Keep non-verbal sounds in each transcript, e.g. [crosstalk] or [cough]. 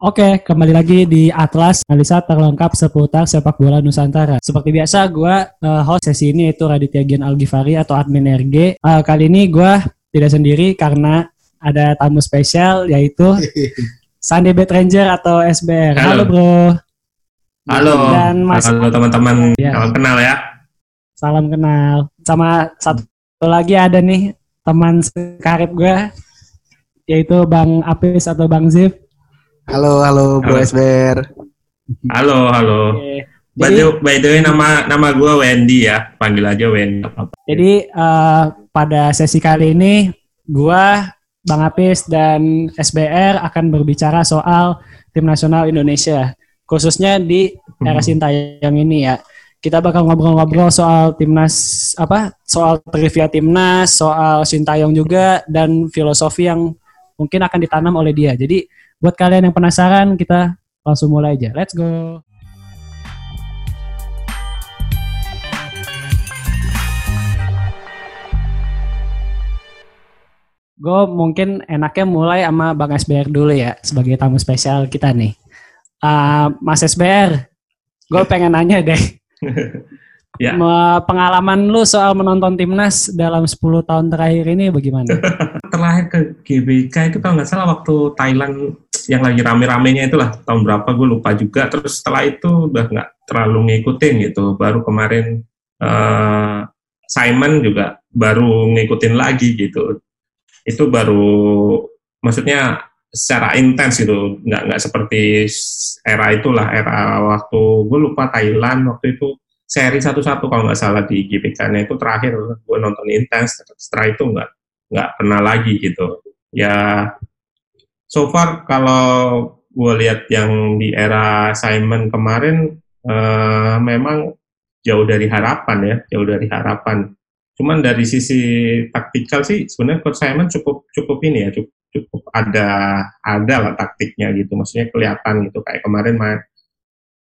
Oke, kembali lagi di Atlas Analisa terlengkap seputar sepak bola Nusantara. Seperti biasa, gue uh, host sesi ini yaitu Raditya Gian Algifari atau admin RG. Uh, kali ini gue tidak sendiri karena ada tamu spesial yaitu [laughs] Sunday Bad Ranger atau SBR. Halo, Halo bro. Halo. Dan Mas Halo teman-teman. Ya. Salam kenal ya. Salam kenal. Sama satu lagi ada nih teman sekarib gue yaitu Bang Apis atau Bang Zif. Halo, halo Bro Esber. Halo, halo. By the, by the way nama nama gue Wendy ya, panggil aja Wendy. Jadi uh, pada sesi kali ini gue Bang Apis dan SBR akan berbicara soal tim nasional Indonesia, khususnya di era Sintayong ini ya. Kita bakal ngobrol-ngobrol soal timnas apa? Soal trivia timnas, soal Sintayong juga dan filosofi yang mungkin akan ditanam oleh dia. Jadi Buat kalian yang penasaran, kita langsung mulai aja. Let's go. Gue mungkin enaknya mulai sama Bang SBR dulu ya, sebagai tamu spesial kita nih. Uh, Mas SBR, gue pengen nanya deh. [laughs] ya. Pengalaman lu soal menonton timnas dalam 10 tahun terakhir ini bagaimana? [laughs] Terakhir ke GBK itu kalau nggak salah waktu Thailand yang lagi rame-ramenya itulah tahun berapa gue lupa juga. Terus setelah itu udah nggak terlalu ngikutin gitu. Baru kemarin uh, Simon juga baru ngikutin lagi gitu. Itu baru maksudnya secara intens gitu. Nggak nggak seperti era itulah era waktu gue lupa Thailand waktu itu seri satu-satu kalau nggak salah di GBK-nya itu terakhir gue nonton intens setelah itu nggak nggak pernah lagi gitu ya so far kalau gue lihat yang di era Simon kemarin uh, memang jauh dari harapan ya, jauh dari harapan. Cuman dari sisi taktikal sih sebenarnya Coach Simon cukup cukup ini ya, cukup, cukup ada ada lah taktiknya gitu. Maksudnya kelihatan gitu kayak kemarin main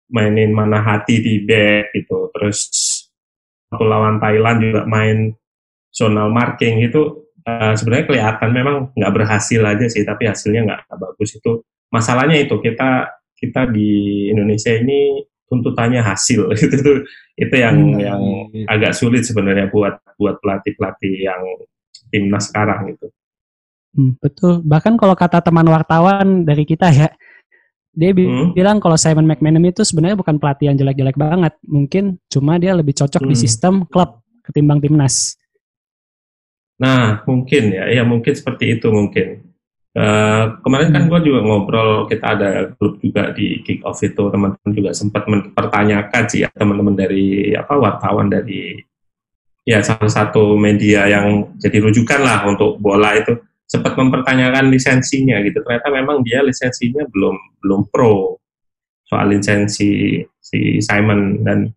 mainin mana hati di back gitu. Terus waktu lawan Thailand juga main zonal marking itu uh, sebenarnya kelihatan memang nggak berhasil aja sih, tapi hasilnya nggak bagus itu. Masalahnya itu kita kita di Indonesia ini tuntutannya hasil [laughs] itu tuh itu yang hmm. yang agak sulit sebenarnya buat buat pelatih pelatih yang timnas sekarang gitu. Hmm, betul. Bahkan kalau kata teman wartawan dari kita ya, dia hmm. bilang kalau Simon McManamy itu sebenarnya bukan pelatih yang jelek-jelek banget. Mungkin cuma dia lebih cocok hmm. di sistem klub ketimbang timnas. Nah, mungkin ya, ya mungkin seperti itu mungkin. Uh, kemarin kan hmm. gue juga ngobrol, kita ada grup juga di kick off itu, teman-teman juga sempat mempertanyakan sih ya teman-teman dari apa wartawan dari ya salah satu media yang jadi rujukan lah untuk bola itu sempat mempertanyakan lisensinya gitu. Ternyata memang dia lisensinya belum belum pro soal lisensi si Simon dan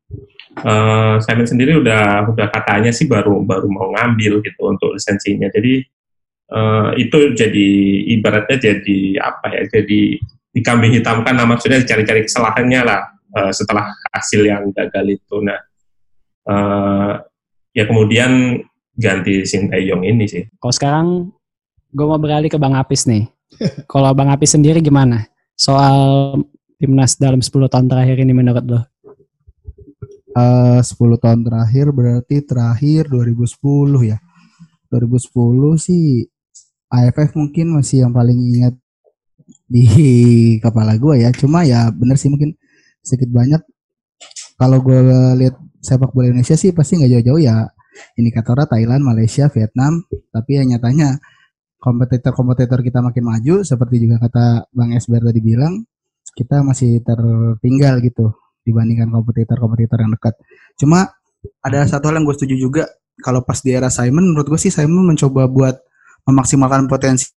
uh, Simon sendiri udah udah katanya sih baru baru mau ngambil gitu untuk lisensinya. Jadi uh, itu jadi ibaratnya jadi apa ya? Jadi dikambing hitamkan nama sudah cari-cari kesalahannya lah uh, setelah hasil yang gagal itu. Nah, uh, ya kemudian ganti Sintayong ini sih. Kalau sekarang gue mau beralih ke Bang Apis nih. [laughs] Kalau Bang Apis sendiri gimana soal timnas dalam 10 tahun terakhir ini menurut lo? uh, 10 tahun terakhir berarti terakhir 2010 ya. 2010 sih AFF mungkin masih yang paling ingat di kepala gue ya. Cuma ya bener sih mungkin sedikit banyak kalau gue lihat sepak bola Indonesia sih pasti nggak jauh-jauh ya indikatornya Thailand, Malaysia, Vietnam. Tapi ya nyatanya kompetitor-kompetitor kita makin maju seperti juga kata Bang Esber tadi bilang kita masih tertinggal gitu dibandingkan kompetitor-kompetitor yang dekat. Cuma ada satu hal yang gue setuju juga kalau pas di era Simon menurut gue sih Simon mencoba buat memaksimalkan potensi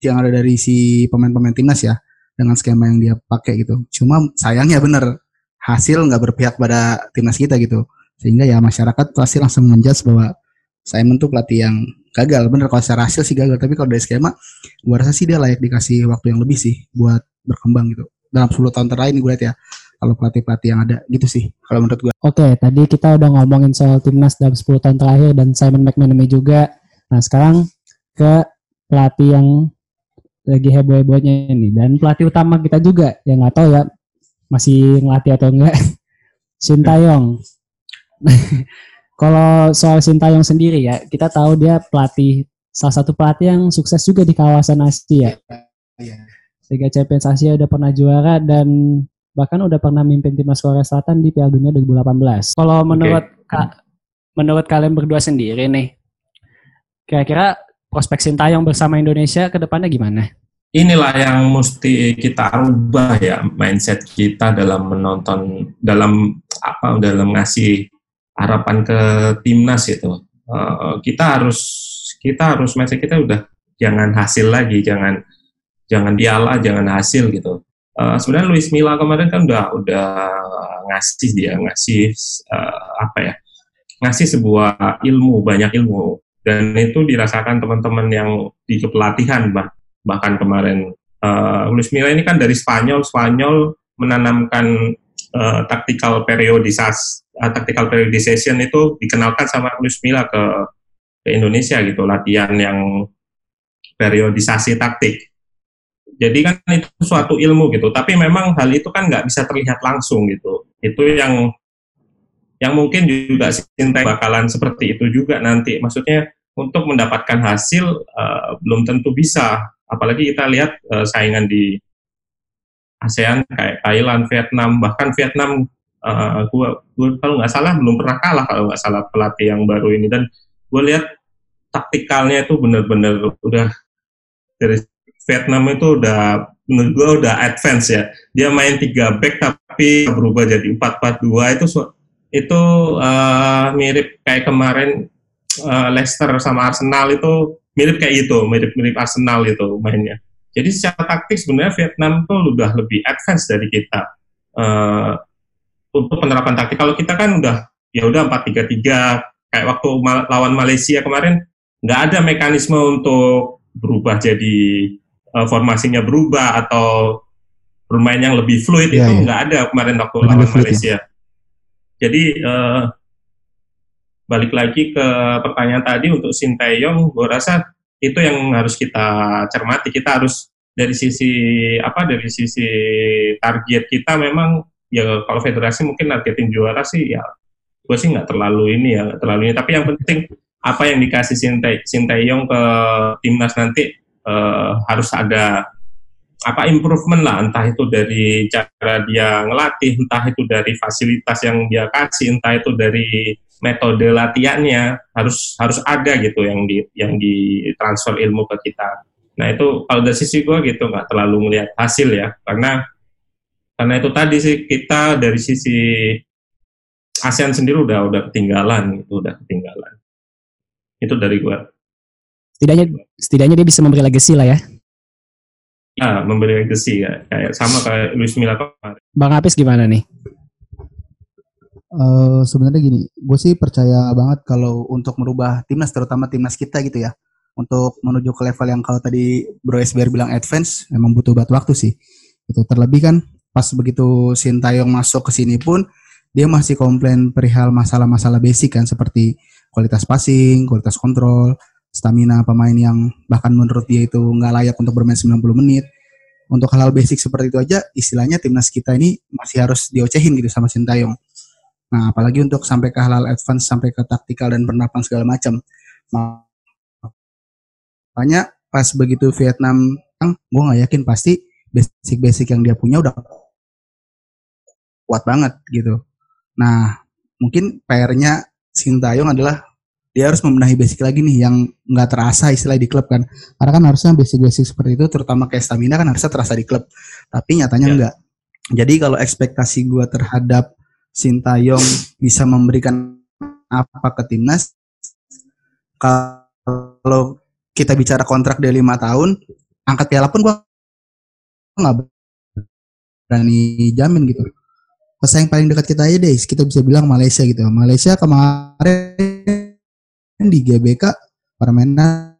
yang ada dari si pemain-pemain timnas ya dengan skema yang dia pakai gitu. Cuma sayangnya bener hasil nggak berpihak pada timnas kita gitu. Sehingga ya masyarakat pasti langsung menjudge bahwa Simon tuh pelatih yang gagal. Bener kalau secara hasil sih gagal, tapi kalau dari skema gue rasa sih dia layak dikasih waktu yang lebih sih buat berkembang gitu. Dalam 10 tahun terakhir gue lihat ya kalau pelatih-pelatih yang ada gitu sih kalau menurut gue. Oke, tadi kita udah ngomongin soal timnas dalam 10 tahun terakhir dan Simon McManamy juga. Nah, sekarang ke pelatih yang lagi heboh-hebohnya ini dan pelatih utama kita juga yang nggak tahu ya masih ngelatih atau enggak Sintayong [laughs] [laughs] kalau soal Sintayong sendiri ya kita tahu dia pelatih salah satu pelatih yang sukses juga di kawasan Asia Iya. Liga Champions Asia udah pernah juara dan bahkan udah pernah mimpin timnas Korea Selatan di Piala Dunia 2018 kalau menurut Kak menurut kalian berdua sendiri nih kira-kira prospek Sintayong bersama Indonesia ke depannya gimana? inilah yang mesti kita rubah ya mindset kita dalam menonton dalam apa dalam ngasih harapan ke timnas itu. Eh, kita harus kita harus mindset kita udah jangan hasil lagi jangan jangan piala jangan hasil gitu. Eh, sebenarnya Luis Milla kemarin kan udah udah ngasih dia ngasih eh, apa ya ngasih sebuah ilmu banyak ilmu. Dan itu dirasakan teman-teman yang di kepelatihan bah bahkan kemarin. Uh, Luis Milla ini kan dari Spanyol Spanyol menanamkan uh, tactical periodisasi uh, tactical periodization itu dikenalkan sama Luis Milla ke ke Indonesia gitu latihan yang periodisasi taktik. Jadi kan itu suatu ilmu gitu tapi memang hal itu kan nggak bisa terlihat langsung gitu. Itu yang yang mungkin juga Sintayong bakalan seperti itu juga nanti. Maksudnya untuk mendapatkan hasil uh, belum tentu bisa. Apalagi kita lihat uh, saingan di ASEAN kayak Thailand, Vietnam, bahkan Vietnam uh, gua, gua kalau nggak salah belum pernah kalah kalau nggak salah pelatih yang baru ini. Dan gue lihat taktikalnya itu benar-benar udah dari Vietnam itu udah menurut gue udah advance ya. Dia main tiga back tapi berubah jadi 4-4-2 itu itu uh, mirip kayak kemarin uh, Leicester sama Arsenal itu mirip kayak itu, mirip-mirip Arsenal itu mainnya. Jadi secara taktik sebenarnya Vietnam tuh udah lebih advance dari kita. Uh, untuk penerapan taktik. Kalau kita kan udah ya udah 4-3-3 kayak waktu mal lawan Malaysia kemarin nggak ada mekanisme untuk berubah jadi uh, formasinya berubah atau bermain yang lebih fluid Iya, itu iya. nggak ada kemarin waktu Lebih lawan fluid, Malaysia. Jadi uh, balik lagi ke pertanyaan tadi untuk Sinteyong, gue rasa itu yang harus kita cermati. Kita harus dari sisi apa? Dari sisi target kita memang ya kalau federasi mungkin targetin juara sih ya gue sih nggak terlalu ini ya terlalu ini. Tapi yang penting apa yang dikasih Sinte Sinteyong ke timnas nanti eh, harus ada apa improvement lah. Entah itu dari cara dia ngelatih entah itu dari fasilitas yang dia kasih entah itu dari metode latihannya harus harus ada gitu yang di yang ditransfer ilmu ke kita. Nah itu kalau dari sisi gue gitu nggak terlalu melihat hasil ya. Karena karena itu tadi sih kita dari sisi ASEAN sendiri udah udah ketinggalan itu udah ketinggalan itu dari gue Setidaknya setidaknya dia bisa memberi legacy lah ya. ya memberi legacy ya kayak sama kayak Luis Milla kemarin Bang Apis gimana nih? Eh, sebenarnya gini, gue sih percaya banget kalau untuk merubah timnas, terutama timnas kita gitu ya, untuk menuju ke level yang kalau tadi Bro SBR bilang advance, memang butuh banget waktu sih. Itu terlebih kan pas begitu Sintayong masuk ke sini pun dia masih komplain perihal masalah-masalah basic kan seperti kualitas passing, kualitas kontrol, stamina pemain yang bahkan menurut dia itu nggak layak untuk bermain 90 menit. Untuk hal-hal basic seperti itu aja, istilahnya timnas kita ini masih harus diocehin gitu sama Sintayong. Nah, apalagi untuk sampai ke hal-hal advance, sampai ke taktikal dan penerapan segala macam. Makanya pas begitu Vietnam, gue nggak yakin pasti basic-basic yang dia punya udah kuat banget gitu. Nah, mungkin PR-nya Sintayong adalah dia harus membenahi basic lagi nih yang nggak terasa istilah di klub kan. Karena kan harusnya basic-basic seperti itu, terutama kayak stamina kan harusnya terasa di klub. Tapi nyatanya Ya. enggak. Jadi kalau ekspektasi gue terhadap Sintayong bisa memberikan apa ke timnas, kalau kita bicara kontrak dia lima tahun, angkat piala pun gue nggak berani jamin gitu. Pesaing paling dekat kita aja deh, kita bisa bilang Malaysia gitu. Malaysia kemarin di GBK permainan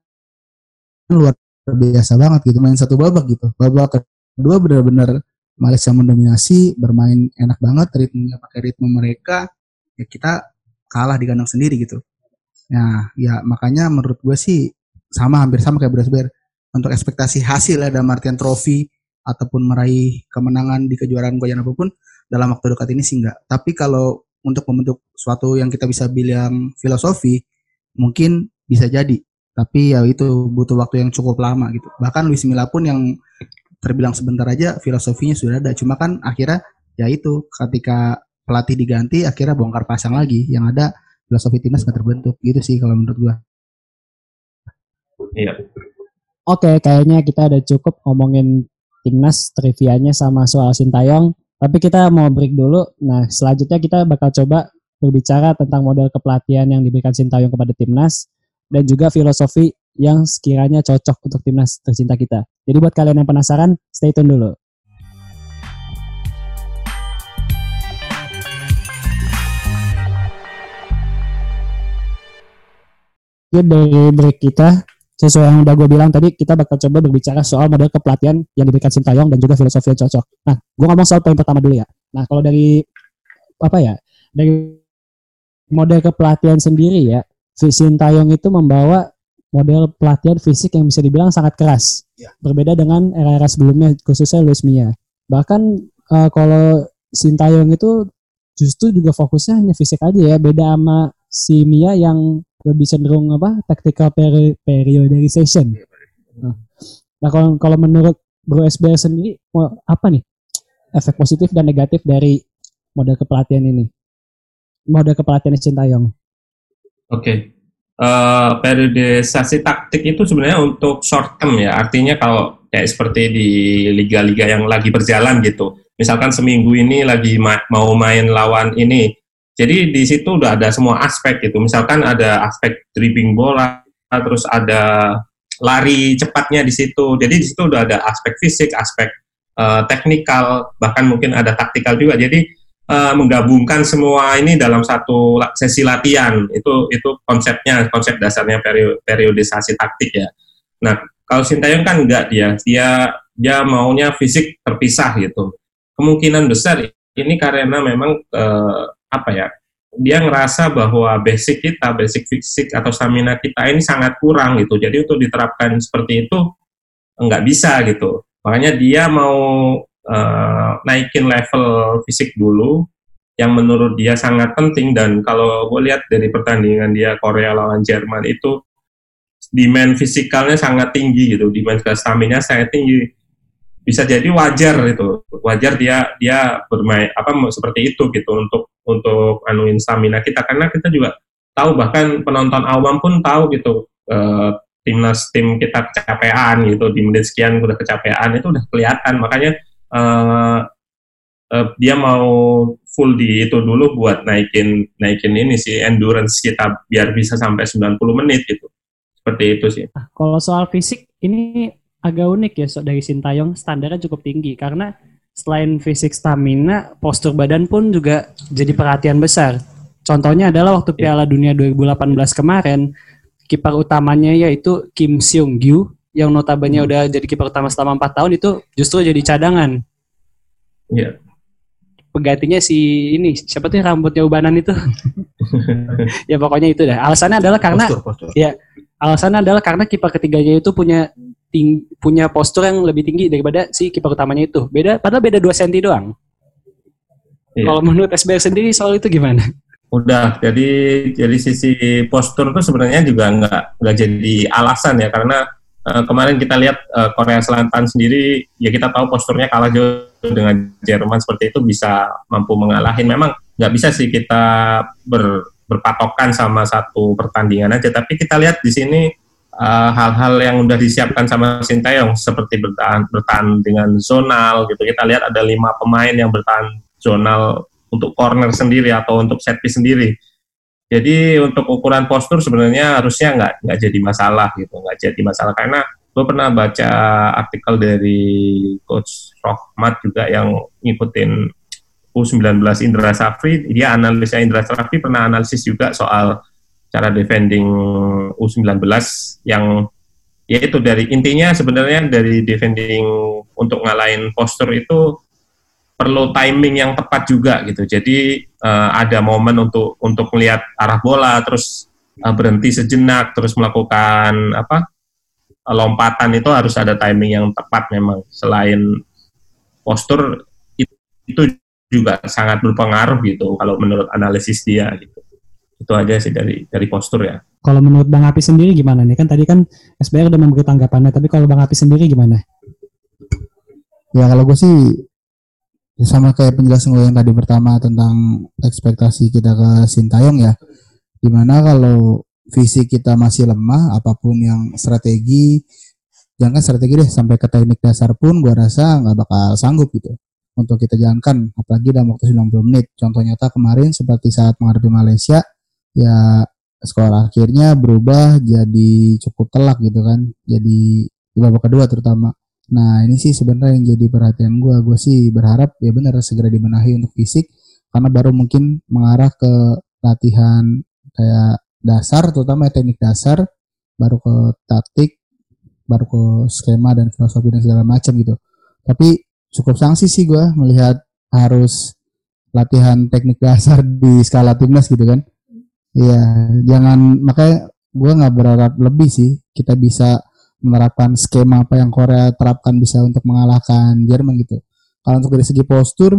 luar biasa banget gitu, main satu babak gitu. Babak kedua benar-benar Malaysia mendominasi, bermain enak banget, ritmenya pakai ritme mereka, ya kita kalah di kandang sendiri gitu. Nah, ya makanya menurut gue sih sama hampir sama kayak Brasber. untuk ekspektasi hasil ya dalam artian trofi ataupun meraih kemenangan di kejuaraan goyang apa pun dalam waktu dekat ini sih enggak. Tapi kalau untuk membentuk suatu yang kita bisa bilang filosofi mungkin bisa jadi. Tapi ya itu butuh waktu yang cukup lama gitu. Bahkan Luis Milla pun yang terbilang sebentar aja filosofinya sudah ada. Cuma kan akhirnya ya itu ketika pelatih diganti akhirnya bongkar pasang lagi yang ada filosofi timnas nggak terbentuk gitu sih kalau menurut gua. Iya. Oke, kayaknya kita udah cukup ngomongin timnas trivianya sama soal Sintayong. Tapi kita mau break dulu. Nah, selanjutnya kita bakal coba berbicara tentang model kepelatihan yang diberikan Sintayong kepada timnas dan juga filosofi yang sekiranya cocok untuk timnas tercinta kita. Jadi buat kalian yang penasaran, stay tune dulu. Ya dari break kita sesuai yang udah gue bilang tadi kita bakal coba berbicara soal model kepelatihan yang diberikan Sintayong dan juga filosofi yang cocok. Nah, gue ngomong soal poin pertama dulu ya. Nah, kalau dari apa ya? Dari model kepelatihan sendiri ya, Sintayong itu membawa model pelatihan fisik yang bisa dibilang sangat keras. Ya. Berbeda dengan era-era sebelumnya khususnya Luis Milla. Bahkan uh, kalau Sintayong itu justru juga fokusnya hanya fisik aja ya, beda sama si Mia yang lebih cenderung apa tactical peri periodization. Nah, nah kalau kalau menurut Bro SBR sendiri apa nih efek positif dan negatif dari model kepelatihan ini? Model kepelatihan Sintayong. Oke. Okay. Uh, periodisasi taktik itu sebenarnya untuk short term ya. Artinya kalau kayak seperti di liga-liga yang lagi berjalan gitu. Misalkan seminggu ini lagi ma mau main lawan ini, jadi di situ udah ada semua aspek gitu. Misalkan ada aspek dribbling bola, terus ada lari cepatnya di situ. Jadi di situ udah ada aspek fisik, aspek uh, teknikal, bahkan mungkin ada taktikal juga. Jadi uh, menggabungkan semua ini dalam satu sesi latihan. Itu itu konsepnya, konsep dasarnya periodisasi taktik ya. Nah, kalau Sintayong kan enggak dia. Dia dia maunya fisik terpisah gitu. Kemungkinan besar ini karena memang uh, apa ya dia ngerasa bahwa basic kita, basic fisik atau stamina kita ini sangat kurang gitu. Jadi untuk diterapkan seperti itu nggak bisa gitu. Makanya dia mau uh, naikin level fisik dulu yang menurut dia sangat penting dan kalau gue lihat dari pertandingan dia Korea lawan Jerman itu demand fisikalnya sangat tinggi gitu, demand stamina sangat tinggi bisa jadi wajar itu wajar dia dia bermain apa seperti itu gitu untuk untuk anuin stamina kita karena kita juga tahu bahkan penonton awam pun tahu gitu uh, timnas tim kita kecapean gitu di menit sekian udah kecapean itu udah kelihatan makanya uh, uh, dia mau full di itu dulu buat naikin naikin ini sih endurance kita biar bisa sampai 90 menit gitu seperti itu sih. Nah, kalau soal fisik ini agak unik ya dari Sintayong standarnya cukup tinggi karena selain fisik stamina, postur badan pun juga jadi perhatian besar. Contohnya adalah waktu iya. Piala Dunia 2018 kemarin, kiper utamanya yaitu Kim Seung Gyu yang notabene hmm. udah jadi kiper utama selama 4 tahun itu justru jadi cadangan. Iya. Yeah. Penggantinya si ini, siapa tuh rambutnya ubanan itu? [laughs] ya pokoknya itu dah. Alasannya adalah karena postur, postur. ya alasannya adalah karena kiper ketiganya itu punya ting punya postur yang lebih tinggi daripada si kiper utamanya itu. Beda padahal beda 2 cm doang. Iya. Kalau menurut SBR sendiri soal itu gimana? Udah, jadi jadi sisi postur itu sebenarnya juga nggak nggak jadi alasan ya karena uh, kemarin kita lihat uh, Korea Selatan sendiri ya kita tahu posturnya kalah jauh dengan Jerman seperti itu bisa mampu mengalahin. Memang nggak bisa sih kita ber, berpatokan sama satu pertandingan aja, tapi kita lihat di sini hal-hal uh, yang udah disiapkan sama Sintayong seperti bertahan bertahan dengan zonal gitu. Kita lihat ada lima pemain yang bertahan zonal untuk corner sendiri atau untuk set piece sendiri. Jadi untuk ukuran postur sebenarnya harusnya nggak nggak jadi masalah gitu nggak jadi masalah. Karena gue pernah baca artikel dari coach Rohmat juga yang ngikutin U19 Indra Safri. Dia analisnya Indra Safri pernah analisis juga soal cara defending U19 yang yaitu dari intinya sebenarnya dari defending untuk ngalahin postur itu perlu timing yang tepat juga gitu. Jadi uh, ada momen untuk untuk melihat arah bola terus uh, berhenti sejenak terus melakukan apa? lompatan itu harus ada timing yang tepat memang selain postur itu juga sangat berpengaruh gitu kalau menurut analisis dia gitu itu aja sih dari dari postur ya. Kalau menurut Bang Api sendiri gimana nih? Kan tadi kan SBR udah memberi tanggapannya tapi kalau Bang Api sendiri gimana? Ya kalau gue sih sama kayak penjelasan gue yang tadi pertama tentang ekspektasi kita ke Sintayong ya. Di mana kalau visi kita masih lemah apa pun yang strategi jangan strategi deh sampai ke teknik dasar pun gua rasa nggak bakal sanggup gitu untuk kita jalankan apalagi dalam waktu 90 menit. Contoh nyata kemarin seperti saat menghadapi Malaysia ya skor akhirnya berubah jadi cukup telak gitu kan. Jadi di babak kedua terutama. Nah ini sih sebenarnya yang jadi perhatian gue gue sih berharap ya benar segera dibenahi untuk fisik karena baru mungkin mengarah ke latihan kayak dasar terutama teknik dasar baru ke taktik baru ke skema dan filosofi dan segala macam gitu. Tapi cukup sanksi sih gue melihat harus latihan teknik dasar di skala timnas gitu kan iya jangan makanya gue nggak berharap lebih sih kita bisa menerapkan skema apa yang Korea terapkan bisa untuk mengalahkan Jerman gitu kalau untuk dari segi postur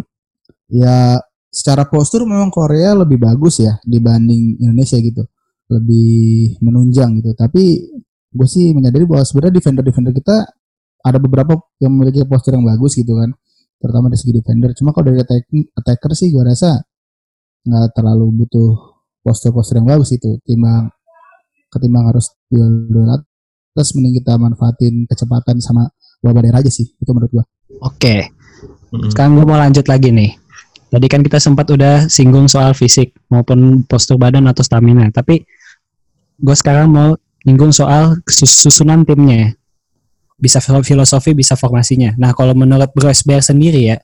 ya secara postur memang Korea lebih bagus ya dibanding Indonesia gitu lebih menunjang gitu. Tapi gue sih menyadari bahwa sebenarnya defender-defender kita ada beberapa yang memiliki postur yang bagus gitu kan, terutama dari segi defender. Cuma kalau dari attacker sih gue rasa nggak terlalu butuh postur-postur yang bagus itu, timbang ketimbang harus duel-duel terus mending kita manfaatin kecepatan sama wabah daerah aja sih itu menurut gua. Oke. Sekarang gue mau lanjut lagi nih. Tadi kan kita sempat udah singgung soal fisik maupun postur badan atau stamina, tapi gue sekarang mau nyinggung soal susunan timnya. Bisa filosofi, bisa formasinya. Nah, kalau menurut Bro SBR sendiri ya,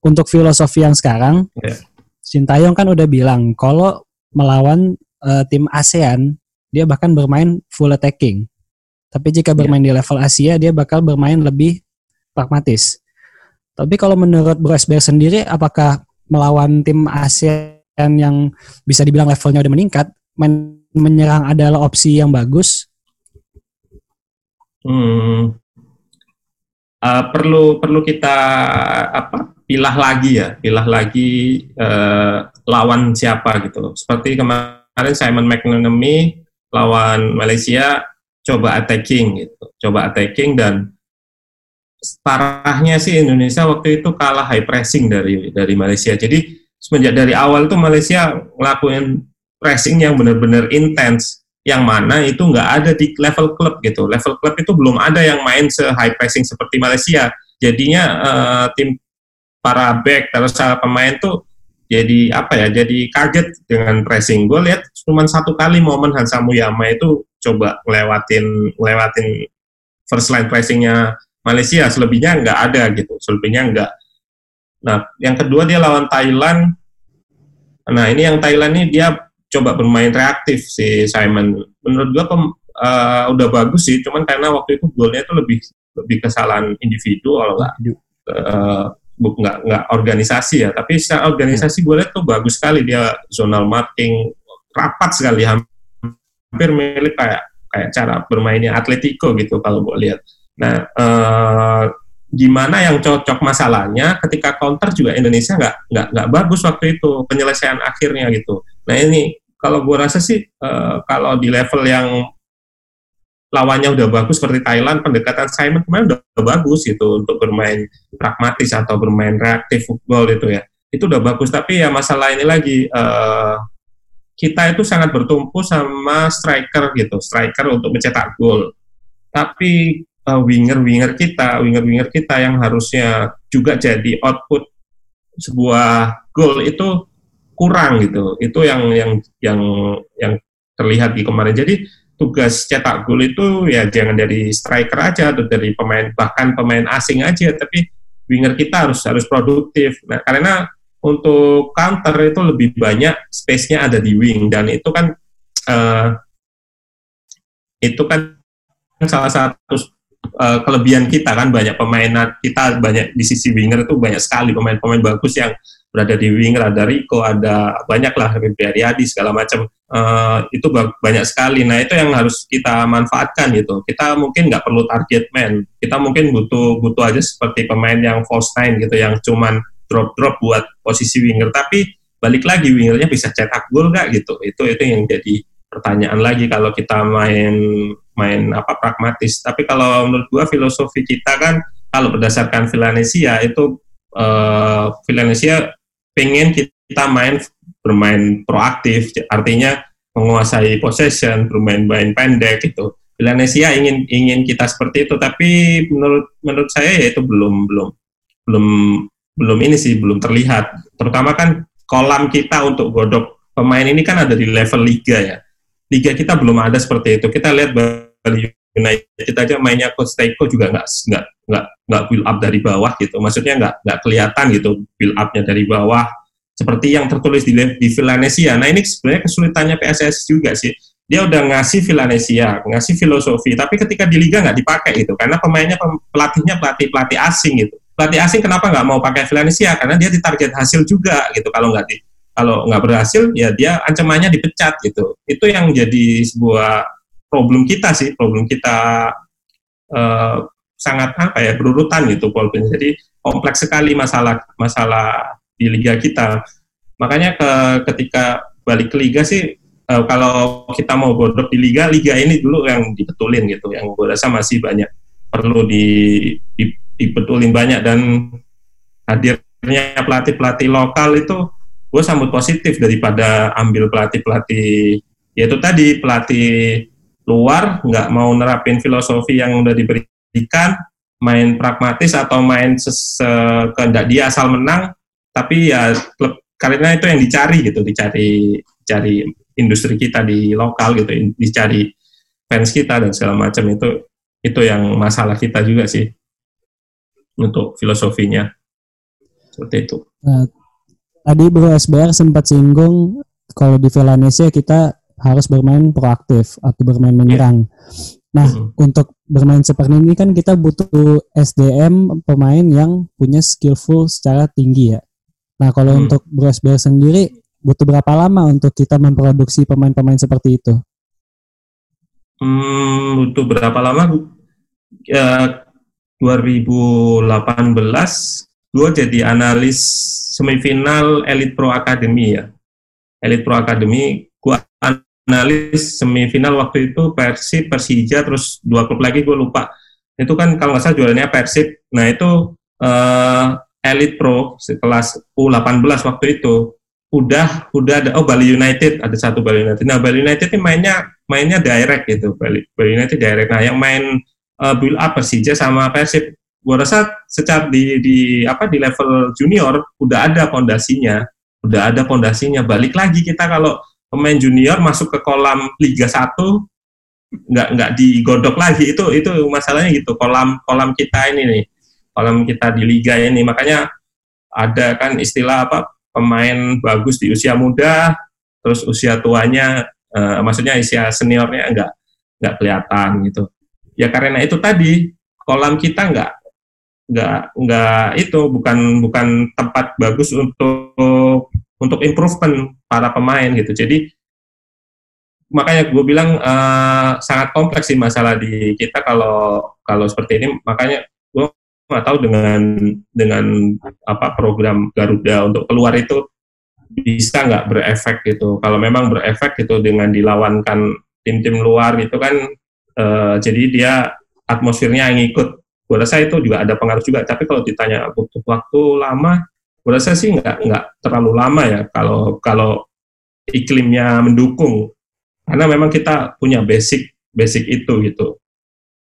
untuk filosofi yang sekarang, yeah. Sintayong kan udah bilang kalau melawan uh, tim ASEAN, dia bahkan bermain full attacking. Tapi jika bermain yeah. di level Asia, dia bakal bermain lebih pragmatis. Tapi kalau menurut Bro SBR sendiri, apakah melawan tim ASEAN yang bisa dibilang levelnya udah meningkat, men menyerang adalah opsi yang bagus? Hmm, uh, perlu perlu kita apa pilah lagi ya, pilah lagi uh, lawan siapa gitu. Seperti kemarin Simon McManamy lawan Malaysia coba attacking gitu, coba attacking dan parahnya sih Indonesia waktu itu kalah high pressing dari dari Malaysia. Jadi semenjak dari awal tuh Malaysia ngelakuin pressing yang benar-benar intens yang mana itu nggak ada di level klub gitu. Level klub itu belum ada yang main se high pressing seperti Malaysia. Jadinya uh, tim para back terus pemain tuh jadi apa ya? Jadi kaget dengan pressing. Gue lihat cuma satu kali momen Hansa Muyama itu coba ngelewatin ngelewatin first line pressingnya Malaysia. Selebihnya nggak ada gitu. Selebihnya nggak. Nah yang kedua dia lawan Thailand. Nah ini yang Thailand ini dia coba bermain reaktif si Simon. Menurut gua pem, uh, udah bagus sih. Cuman karena waktu itu golnya itu lebih lebih kesalahan individu kalau nggak uh, nggak nggak organisasi ya. Tapi secara organisasi gue lihat tuh bagus sekali dia zonal marking rapat sekali hampir mirip kayak kayak cara bermainnya Atletico gitu kalau gue lihat. Nah, eh, gimana yang cocok masalahnya ketika counter juga Indonesia nggak nggak nggak bagus waktu itu penyelesaian akhirnya gitu. Nah ini kalau gue rasa sih eh, kalau di level yang lawannya udah bagus seperti Thailand, pendekatan Simon kemarin udah, udah bagus gitu untuk bermain pragmatis atau bermain reaktif football itu ya. Itu udah bagus, tapi ya masalah ini lagi uh, kita itu sangat bertumpu sama striker gitu, striker untuk mencetak gol. Tapi uh, winger-winger kita, winger-winger kita yang harusnya juga jadi output sebuah gol itu kurang gitu. Itu yang yang yang yang terlihat di kemarin. Jadi tugas cetak gol itu ya jangan dari striker aja atau dari pemain bahkan pemain asing aja, tapi winger kita harus harus produktif. Nah, karena untuk counter itu lebih banyak space-nya ada di wing dan itu kan uh, itu kan salah satu uh, kelebihan kita kan banyak pemain kita banyak di sisi winger itu banyak sekali pemain-pemain bagus yang berada di winger ada Rico ada banyak lah Ariadi segala macam. Uh, itu banyak sekali. Nah itu yang harus kita manfaatkan gitu. Kita mungkin nggak perlu target man. Kita mungkin butuh butuh aja seperti pemain yang false nine gitu yang cuman drop drop buat posisi winger. Tapi balik lagi wingernya bisa cetak gol nggak gitu. Itu itu yang jadi pertanyaan lagi kalau kita main main apa pragmatis. Tapi kalau menurut gua filosofi kita kan kalau berdasarkan Villanesia itu uh, Villanesia pengen kita main bermain proaktif, artinya menguasai possession, bermain main pendek gitu. Villanesia ingin ingin kita seperti itu, tapi menurut menurut saya ya itu belum belum belum belum ini sih belum terlihat. Terutama kan kolam kita untuk godok pemain ini kan ada di level liga ya. Liga kita belum ada seperti itu. Kita lihat Bali United aja mainnya Coach Teiko juga nggak nggak nggak nggak build up dari bawah gitu. Maksudnya nggak nggak kelihatan gitu build upnya dari bawah seperti yang tertulis di di Villanesia. Nah ini sebenarnya kesulitannya PSS juga sih. Dia udah ngasih Villanesia, ngasih filosofi, tapi ketika di liga nggak dipakai itu karena pemainnya pelatihnya pelatih pelatih asing gitu. Pelatih asing kenapa nggak mau pakai Villanesia? Karena dia ditarget hasil juga gitu. Kalau nggak kalau nggak berhasil ya dia ancamannya dipecat gitu. Itu yang jadi sebuah problem kita sih, problem kita uh, sangat apa ya berurutan gitu Paul Jadi kompleks sekali masalah masalah di liga kita. Makanya ke ketika balik ke liga sih uh, kalau kita mau godok di liga, liga ini dulu yang dibetulin gitu. Yang gue rasa masih banyak perlu di, di dibetulin banyak dan hadirnya pelatih-pelatih lokal itu gue sambut positif daripada ambil pelatih-pelatih yaitu tadi pelatih luar nggak mau nerapin filosofi yang udah diberikan main pragmatis atau main kehendak dia asal menang tapi ya klub karena itu yang dicari gitu dicari cari industri kita di lokal gitu dicari fans kita dan segala macam itu itu yang masalah kita juga sih untuk filosofinya seperti itu. Nah, tadi Bro SBR sempat singgung kalau di Villanesia kita harus bermain proaktif atau bermain menyerang. Yeah. Nah, mm-hmm. untuk bermain seperti ini kan kita butuh SDM pemain yang punya skillful secara tinggi ya. Nah, kalau mm. untuk Brosber sendiri butuh berapa lama untuk kita memproduksi pemain-pemain seperti itu? Hmm, butuh berapa lama? Ya, 2018 gue jadi analis semifinal Elite Pro Academy ya. Elite Pro Academy gue analis semifinal waktu itu Persib, Persija, terus dua klub lagi gue lupa. Itu kan kalau nggak salah juaranya Persib. Nah itu uh, Elite Pro sekelas U18 waktu itu udah udah ada oh Bali United ada satu Bali United. Nah Bali United ini mainnya mainnya direct gitu Bali, Bali United direct. Nah yang main uh, build up Persija sama Persib gue rasa secara di, di apa di level junior udah ada pondasinya udah ada pondasinya balik lagi kita kalau pemain junior masuk ke kolam Liga 1 nggak nggak digodok lagi. Itu itu masalahnya gitu. Kolam kolam kita ini nih. Kolam kita di liga ini. Makanya ada kan istilah apa? Pemain bagus di usia muda terus usia tuanya uh, maksudnya usia seniornya nggak nggak kelihatan gitu. Ya karena itu tadi kolam kita nggak nggak nggak itu bukan bukan tempat bagus untuk untuk improvement para pemain gitu. Jadi makanya gue bilang uh, sangat kompleks sih masalah di kita kalau kalau seperti ini. Makanya gue nggak tahu dengan dengan apa program Garuda untuk keluar itu bisa nggak berefek gitu. Kalau memang berefek gitu dengan dilawankan tim-tim luar itu kan uh, jadi dia atmosfernya yang ikut. Gue rasa itu juga ada pengaruh juga. Tapi kalau ditanya butuh waktu lama, gue rasa sih nggak nggak terlalu lama ya kalau kalau iklimnya mendukung. Karena memang kita punya basic basic itu gitu.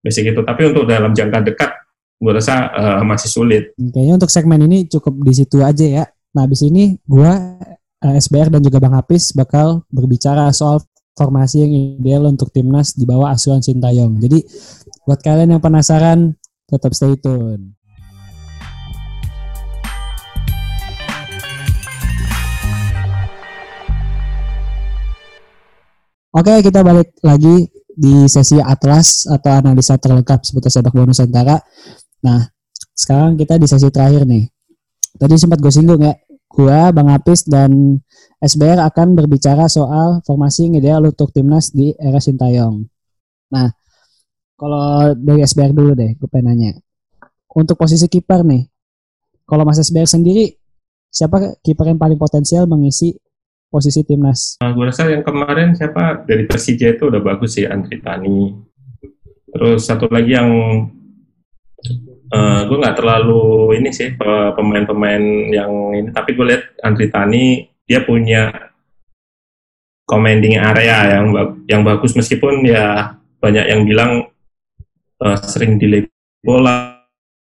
Basic itu. Tapi untuk dalam jangka dekat gue rasa uh, masih sulit. Kayaknya untuk segmen ini cukup di situ aja ya. Nah habis ini gue uh, SBR dan juga Bang Hafiz bakal berbicara soal formasi yang ideal untuk timnas di bawah asuhan Sintayong. Jadi buat kalian yang penasaran tetap stay tune Oke, kita balik lagi di sesi Atlas atau analisa terlengkap seputar sepak bola Nusantara. Nah, sekarang kita di sesi terakhir nih. Tadi sempat gue singgung ya, gua, Bang Apis dan SBR akan berbicara soal formasi yang ideal untuk timnas di era Sintayong. Nah, kalau dari SBR dulu deh, gue pengen nanya. Untuk posisi kiper nih, kalau Mas SBR sendiri, siapa kiper yang paling potensial mengisi posisi timnas? Nah, gue rasa yang kemarin siapa dari Persija itu udah bagus sih Andri Tani. Terus satu lagi yang uh, gue nggak terlalu ini sih pe- pemain-pemain yang ini, tapi gue lihat Andri Tani dia punya commanding area yang yang bagus meskipun ya banyak yang bilang uh, sering delay bola.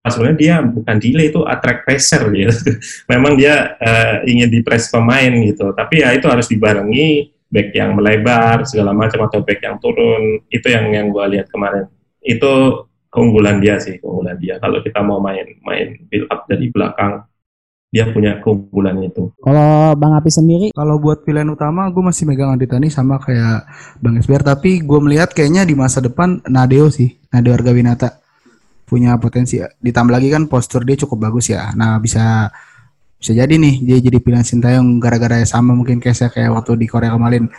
Sebenarnya dia bukan delay itu attract pressure gitu. [laughs] Memang dia uh, ingin di press pemain gitu. Tapi ya itu harus dibarengi back yang melebar segala macam atau back yang turun. Itu yang yang gue lihat kemarin. Itu keunggulan dia sih, keunggulan dia. Kalau kita mau main main build up dari belakang, dia punya keunggulan itu. Kalau Bang Apis sendiri, Kalau buat pilihan utama gue masih megang Andi Tani sama kayak Bang Esber tapi gue melihat kayaknya di masa depan Nadeo sih, Nadeo Argawinata punya potensi. Ditambah lagi kan postur dia cukup bagus ya. Nah, bisa bisa jadi nih dia jadi pilihan Sintayong gara-gara sama mungkin kayak saya kayak waktu di Korea kemarin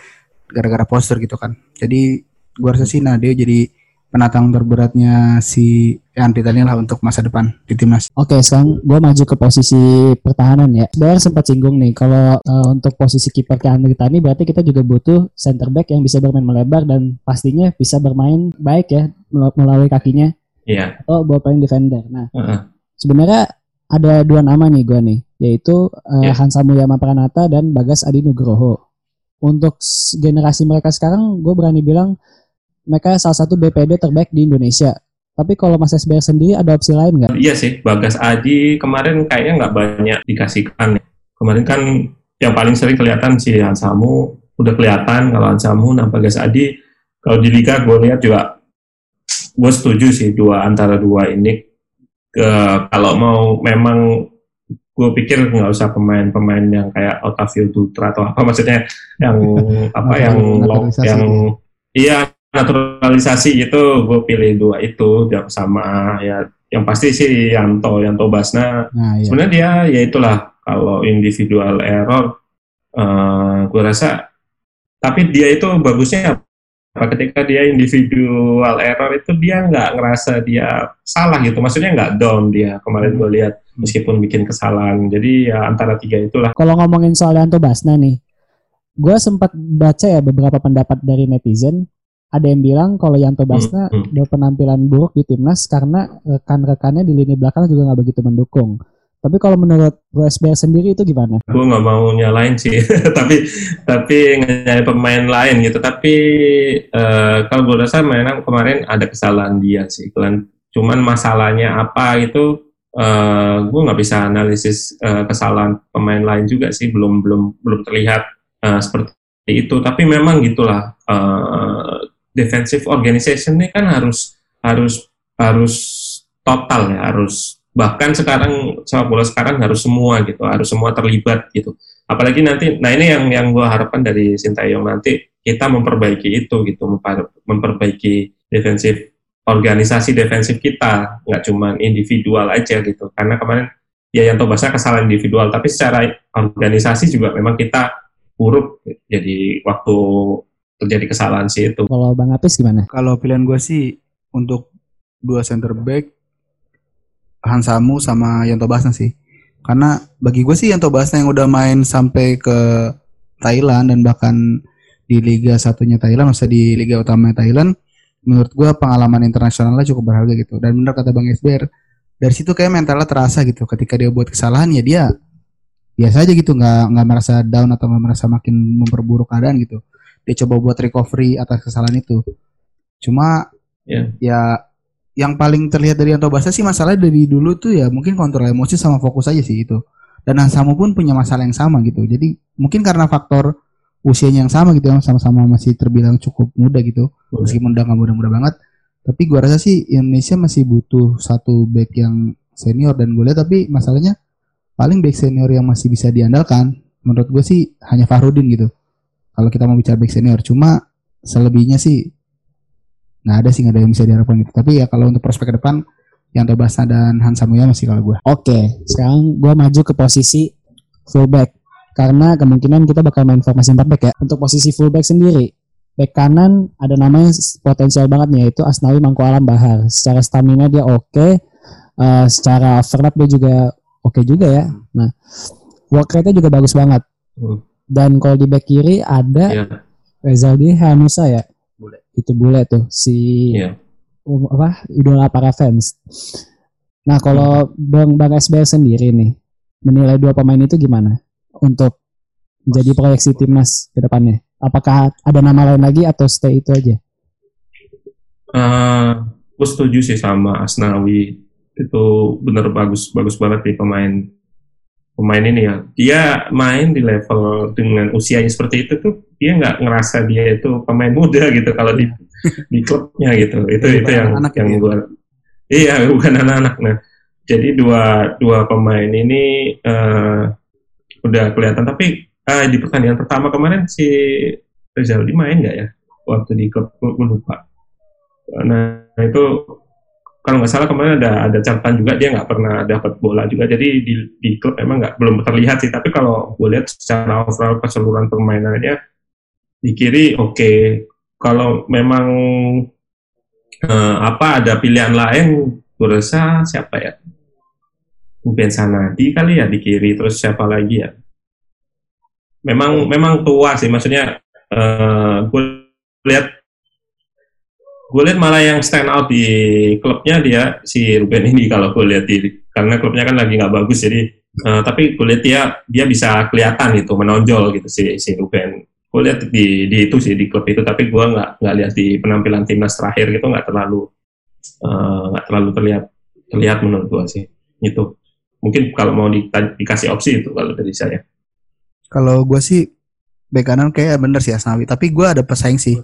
gara-gara postur gitu kan. Jadi gue rasa sih Nadeo jadi penantang terberatnya si Andi Tani lah untuk masa depan di timnas. Oke, sekarang gue maju ke posisi pertahanan ya. Sebenarnya sempat singgung nih, kalau uh, untuk posisi kiper ke Andri Tani berarti kita juga butuh center back yang bisa bermain melebar dan pastinya bisa bermain baik ya mel- melalui kakinya Iya. atau ball playing defender. Nah, Heeh. sebenarnya ada dua nama nih gue nih, yaitu uh, Ya. Hansa Mulyama Pranata dan Bagas Adi Nugroho. Untuk generasi mereka sekarang, gue berani bilang mereka salah satu BPD terbaik di Indonesia. Tapi kalau Mas SBR sendiri ada opsi lain nggak? Iya sih, Bagas Adi kemarin kayaknya nggak banyak dikasihkan. Kemarin kan yang paling sering kelihatan si Hansamu, udah kelihatan kalau Hansamu, nah Bagas Adi, kalau di Liga gue lihat juga, gue setuju sih dua antara dua ini. Ke, kalau mau memang gue pikir nggak usah pemain-pemain yang kayak Otavio Dutra atau apa maksudnya yang [laughs] apa yang yang iya naturalisasi itu gue pilih dua itu yang sama ya yang pasti sih Yanto Yanto Basna Nah, iya. sebenarnya dia ya itulah kalau individual error eh gue rasa tapi dia itu bagusnya ketika dia individual error itu dia nggak ngerasa dia salah gitu maksudnya nggak down dia kemarin gue lihat meskipun bikin kesalahan jadi ya antara tiga itulah Kalau ngomongin soal Yanto Basna nih, gue sempat baca ya beberapa pendapat dari netizen. Ada yang bilang kalau Yanto Basna Hmm, hmm. berpenampilan buruk di timnas karena rekan-rekannya di lini belakang juga nggak begitu mendukung. Tapi kalau menurut Bro SBR sendiri itu gimana? gue nggak mau nyalain sih [laughs] tapi tapi nyalain pemain lain gitu tapi eh, kalau gue rasa memang kemarin ada kesalahan dia sih Cuman- cuman masalahnya apa itu eh, gue nggak bisa analisis eh, kesalahan pemain lain juga sih belum belum belum terlihat eh, seperti itu tapi memang gitulah eh, defensive organization ini kan harus harus harus total ya harus bahkan sekarang sepak bola sekarang harus semua gitu harus semua terlibat gitu. Apalagi nanti nah ini yang yang gue harapkan dari Sintayong nanti kita memperbaiki itu gitu memper- memperbaiki defensif organisasi defensif kita nggak cuma individual aja gitu. Karena kemarin ya yang Tobasa kesalahan individual tapi secara organisasi juga memang kita buruk jadi waktu terjadi kesalahan sih itu. Kalau Bang Apis gimana? Kalau pilihan gue sih untuk dua center back Hansamu sama Yanto Basna sih. Karena bagi gue sih Yanto Basna yang udah main sampai ke Thailand dan bahkan di Liga satunya Thailand, masa di Liga utama Thailand, menurut gue pengalaman internasionalnya cukup berharga gitu. Dan benar kata Bang Esber, dari situ kayak mentalnya terasa gitu. Ketika dia buat kesalahan ya dia biasa aja gitu, nggak nggak merasa down atau nggak merasa makin memperburuk keadaan gitu. Dia coba buat recovery atas kesalahan itu. Cuma Ya. ya yang paling terlihat dari Anto Basa sih masalah dari dulu tuh ya mungkin kontrol emosi sama fokus aja sih itu. Dan Hansamu pun punya masalah yang sama gitu. Jadi mungkin karena faktor usianya yang sama gitu yang sama-sama masih terbilang cukup muda gitu. Meskipun udah nggak muda-muda banget. Tapi gua rasa sih Indonesia masih butuh satu back yang senior dan gue lihat tapi masalahnya paling back senior yang masih bisa diandalkan menurut gue sih hanya Fahrudin gitu. Kalau kita mau bicara back senior cuma selebihnya sih nggak ada sih nggak ada yang bisa diharapkan gitu. Tapi ya kalau untuk prospek ke depan yang Basna dan Hansa Muya masih kalau gue. Oke, sekarang gue maju ke posisi fullback karena kemungkinan kita bakal main formasi 4 back ya. Untuk posisi fullback sendiri, back kanan ada namanya potensial banget nih yaitu Asnawi Mangku Alam Bahar. Secara stamina dia oke, uh, secara overlap dia juga oke juga ya. Nah, work rate-nya juga bagus banget. Hmm. Dan kalau di back kiri ada Iya. Rezaldi Hanusa ya. Itu bule tuh si Iya. um, apa idola para fans. Nah kalau Bang Bang SBR sendiri nih menilai dua pemain itu gimana untuk menjadi proyeksi timnas ke depannya? Apakah ada nama lain lagi atau stay itu aja? Eh, gue setuju sih sama Asnawi itu bener bagus bagus banget nih pemain pemain ini ya. Dia main di level dengan usianya seperti itu tuh dia nggak ngerasa dia itu pemain muda gitu kalau di [laughs] di klubnya gitu. Itu itu yang anak-anak yang ya. gua iya [laughs] bukan anak-anak. Nah jadi dua dua pemain ini eh, udah kelihatan. Tapi eh, di pertandingan pertama kemarin si Rezaldi main nggak ya? Waktu di klub gue lupa. Nah itu kalau nggak salah kemarin ada ada catatan juga dia nggak pernah dapat bola juga. Jadi di di klub memang nggak belum terlihat sih. Tapi kalau gue lihat secara overall keseluruhan permainannya di kiri oke. Kalau memang eh, apa ada pilihan lain, gue rasa siapa ya? Mungkin Sanadi kali ya di kiri. Terus siapa lagi ya? Memang memang tua sih. Maksudnya eh gue lihat gue lihat malah yang stand out di klubnya dia si Ruben ini kalau gue lihat di karena klubnya kan lagi nggak bagus jadi eh, tapi gue lihat dia dia bisa kelihatan gitu menonjol gitu si si Ruben. Gue lihat di di itu sih di klub itu tapi gue nggak nggak lihat di penampilan timnas terakhir gitu nggak terlalu eh, nggak terlalu terlihat terlihat menurut gue sih itu mungkin kalau mau di, dikasih opsi itu kalau dari saya. Kalau gue sih bek kanan kayak bener sih Asnawi, tapi gue ada pesaing sih.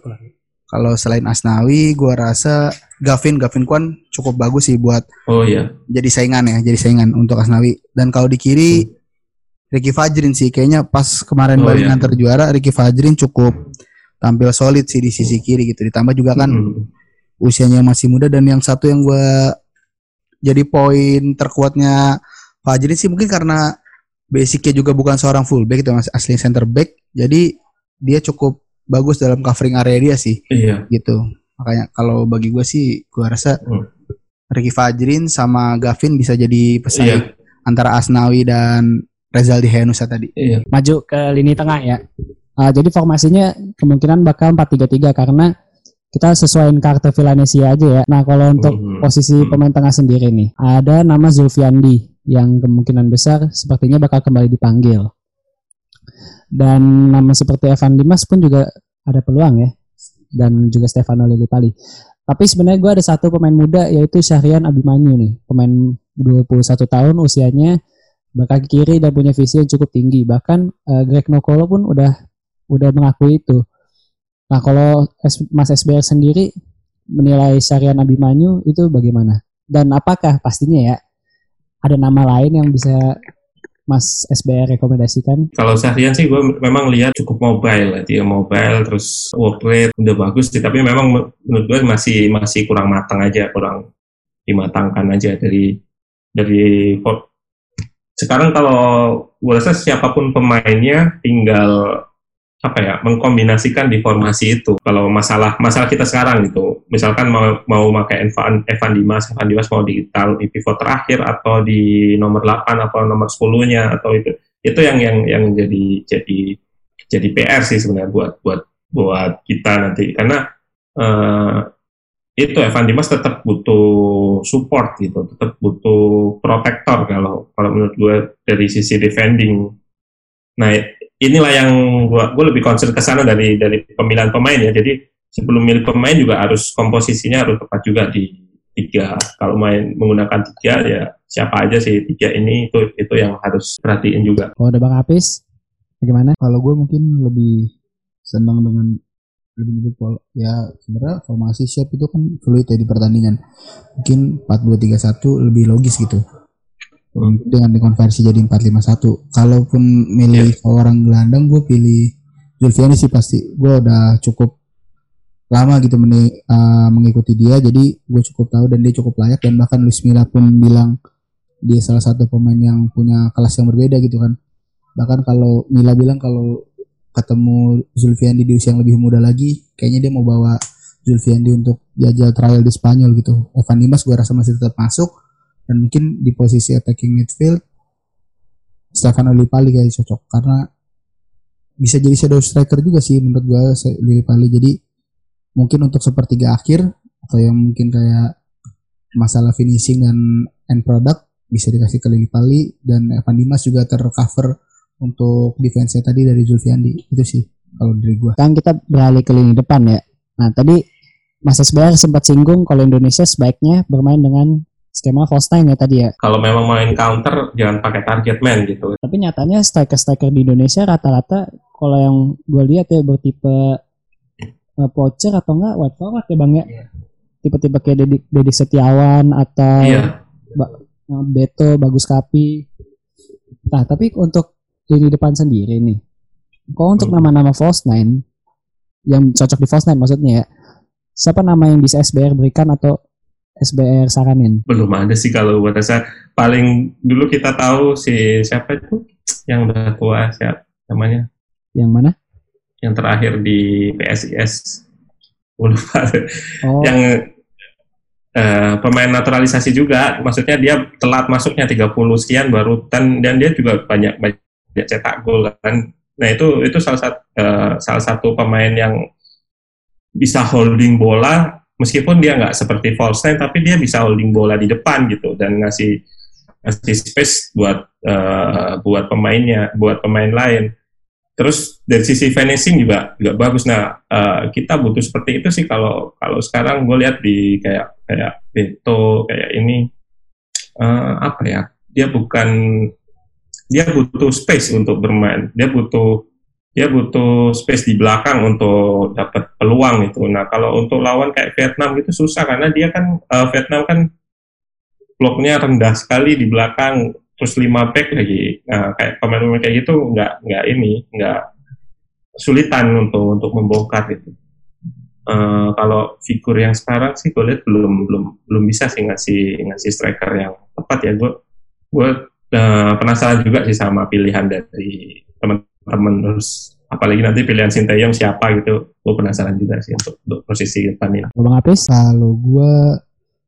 Kalau selain Asnawi, gue rasa Gavin Gavin Kwan cukup bagus sih buat oh iya jadi saingan ya, jadi saingan untuk Asnawi. Dan kalau di kiri Ricky Fajrin sih kayaknya pas kemarin Oh, Bali iya. nganter juara Ricky Fajrin cukup tampil solid sih di sisi kiri gitu. Ditambah juga kan Mm. usianya masih muda dan yang satu yang gue jadi poin terkuatnya Fajrin sih mungkin karena basicnya juga bukan seorang fullback itu mas asli center back jadi dia cukup bagus dalam covering area dia sih iya gitu makanya kalau bagi gue sih gue rasa Hmm. Ricky Fajrin sama Gavin bisa jadi pesaing iya antara Asnawi dan Rezaldi Henusa tadi iya Maju ke lini tengah ya. Ah, jadi formasinya kemungkinan bakal 4-3-3 karena kita sesuaiin karakter Villanesia aja ya. Nah kalau untuk Mhm. posisi Hmm. pemain tengah sendiri nih, ada nama Zulfiandi yang kemungkinan besar sepertinya bakal kembali dipanggil. Dan nama seperti Evan Dimas pun juga ada peluang ya. Dan juga Stefano Lillipali. Tapi sebenarnya gue ada satu pemain muda yaitu Syahrian Abimanyu nih. Pemain 21 tahun usianya berkaki kiri dan punya visi yang cukup tinggi. Bahkan eh, Greg Nokolo pun udah udah mengakui itu. Nah kalau Mas SBR sendiri menilai Syahrian Abimanyu itu bagaimana? Dan apakah pastinya ya ada nama lain yang bisa Mas SBR rekomendasikan? Kalau Syahrian sih gue memang lihat cukup mobile ya. dia mobile terus work rate udah bagus sih tapi memang men- menurut gue masih masih kurang matang aja kurang dimatangkan aja dari dari sekarang kalau gue rasa siapa pun pemainnya tinggal apa ya mengkombinasikan di formasi itu. Kalau masalah masalah kita sekarang gitu misalkan mau mau pakai Evan Evan Dimas Evan Dimas mau ditaruh di pivot terakhir atau di nomor 8 atau nomor 10-nya atau itu itu yang yang yang jadi jadi jadi PR sih sebenarnya buat buat buat kita nanti. Karena eh, itu Evan Dimas tetap butuh support gitu tetap butuh protektor kalau kalau menurut gue dari sisi defending. Nah inilah yang gua gue lebih concern ke sana dari dari pemilihan pemain ya jadi sebelum milih pemain juga harus komposisinya harus tepat juga di tiga kalau main menggunakan tiga ya siapa aja sih tiga ini itu itu yang harus perhatiin juga Kalau ada Bang Apis, bagaimana? kalau gue mungkin lebih senang dengan lebih lebih pol- ya sebenarnya formasi shape itu kan fluid ya di pertandingan mungkin 4-2-3-1 lebih logis gitu. Dengan dikonversi jadi 4-5-1 kalaupun milih orang gelandang gue pilih Zulfiani sih pasti. Gue udah cukup lama gitu meni- uh, mengikuti dia jadi gue cukup tahu dan dia cukup layak. Dan bahkan Luis Milla pun bilang dia salah satu pemain yang punya kelas yang berbeda gitu kan. Bahkan kalau Mila bilang kalau ketemu Zulfiandi di usia yang lebih muda lagi, kayaknya dia mau bawa Zulfiandi untuk jajal trial di Spanyol gitu. Evan Dimas gue rasa masih tetap masuk dan mungkin di posisi attacking midfield Stefano Lipali kayak cocok karena bisa jadi shadow striker juga sih menurut gue Lipali. Jadi mungkin untuk sepertiga akhir atau yang mungkin kayak masalah finishing dan end product bisa dikasih ke Lipali dan Evan Dimas juga tercover untuk defense tadi dari Zulfiandi itu sih kalau dari gua. Sekarang kita beralih ke lini depan ya. Nah tadi Mas SBR sempat singgung kalau Indonesia sebaiknya bermain dengan skema false nine ya tadi ya. Kalau memang main counter jangan pakai target man gitu. Tapi nyatanya striker-striker di Indonesia rata-rata kalau yang gue lihat ya bertipe uh, poacher atau enggak white forward ya bang ya. Iya. Tipe-tipe kayak Dedi, Dedi Setiawan atau Iya. Ba- uh, Beto, Bagus Kapi. Nah tapi untuk lini depan sendiri nih. Kalau untuk Hmm. nama-nama false nine yang cocok di false nine maksudnya ya. Siapa nama yang bisa SBR berikan atau SBR saranin? Belum ada sih kalau buat saya. Paling dulu kita tahu si siapa itu yang udah tua siapa namanya Yang mana? yang terakhir di PSIS. Lupa. Oh, yang eh, pemain naturalisasi juga, maksudnya dia telat masuknya 30 sekian baru dan dan dia juga banyak banyak cetak gol kan. Nah itu itu salah satu salah satu pemain yang bisa holding bola meskipun dia nggak seperti false nine tapi dia bisa holding bola di depan gitu dan ngasih ngasih space buat eh, buat pemainnya buat pemain lain. Terus dari sisi finishing juga juga bagus. Nah eh, kita butuh seperti itu sih kalau kalau sekarang gue lihat di kayak kayak Beto kayak ini eh, apa ya dia bukan dia butuh space untuk bermain. Dia butuh dia butuh space di belakang untuk dapat peluang itu. Nah kalau untuk lawan kayak Vietnam itu susah karena dia kan eh, Vietnam kan bloknya rendah sekali di belakang terus lima back lagi. Nah kayak pemain-pemain kayak gitu nggak nggak ini nggak kesulitan untuk untuk membongkar itu. Eh, kalau figur yang sekarang sih gue lihat belum belum belum bisa sih ngasih ngasih striker yang tepat ya gue gue eh, penasaran juga sih sama pilihan dari teman-teman terus apalagi nanti pilihan Sinteyong siapa gitu gue penasaran juga sih untuk, untuk posisi depan ini. Bang Apis? Kalau gua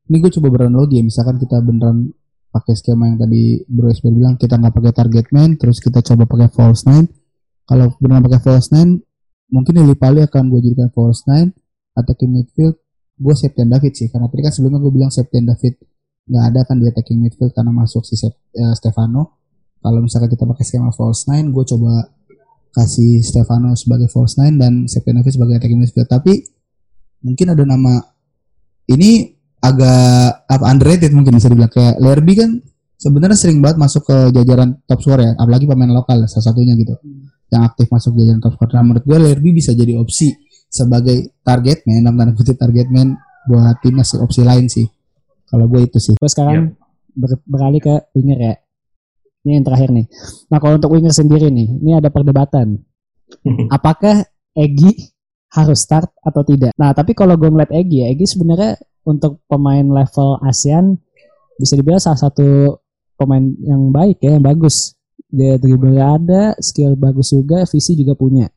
ini gue coba beranalogi ya misalkan kita beneran pakai skema yang tadi Bro Esper bilang kita nggak pakai target man terus kita coba pakai false nine. Kalau beneran pakai false nine mungkin Lili Pali akan gue jadikan false nine attacking midfield. Gue Septian David sih karena tadi kan sebelumnya gue bilang Septian David nggak ada kan di attacking midfield karena masuk si Sep- eh, Stefano. Kalau misalkan kita pakai skema false nine gue coba kasih Stefano sebagai false nine dan Septian David sebagai attacking midfield tapi mungkin ada nama ini agak apa underrated mungkin bisa dibilang. Kayak Lerby kan sebenarnya sering banget masuk ke jajaran top scorer ya. Apalagi pemain lokal salah satunya gitu. Yang aktif masuk jajaran top scorer. Nah, menurut gue Lerby bisa jadi opsi sebagai target man dalam tanda kutip target man buat timnas opsi lain sih. Kalau gue itu sih. Gue sekarang ber- beralih ke winger ya. Ini yang terakhir nih. Nah kalau untuk winger sendiri nih, ini ada perdebatan. [laughs] Apakah Egi harus start atau tidak? Nah tapi kalau gue ngeliat Egi ya, Egi sebenarnya untuk pemain level ASEAN bisa dibilang salah satu pemain yang baik ya, yang bagus. Dia dribble ada, skill bagus juga, visi juga punya.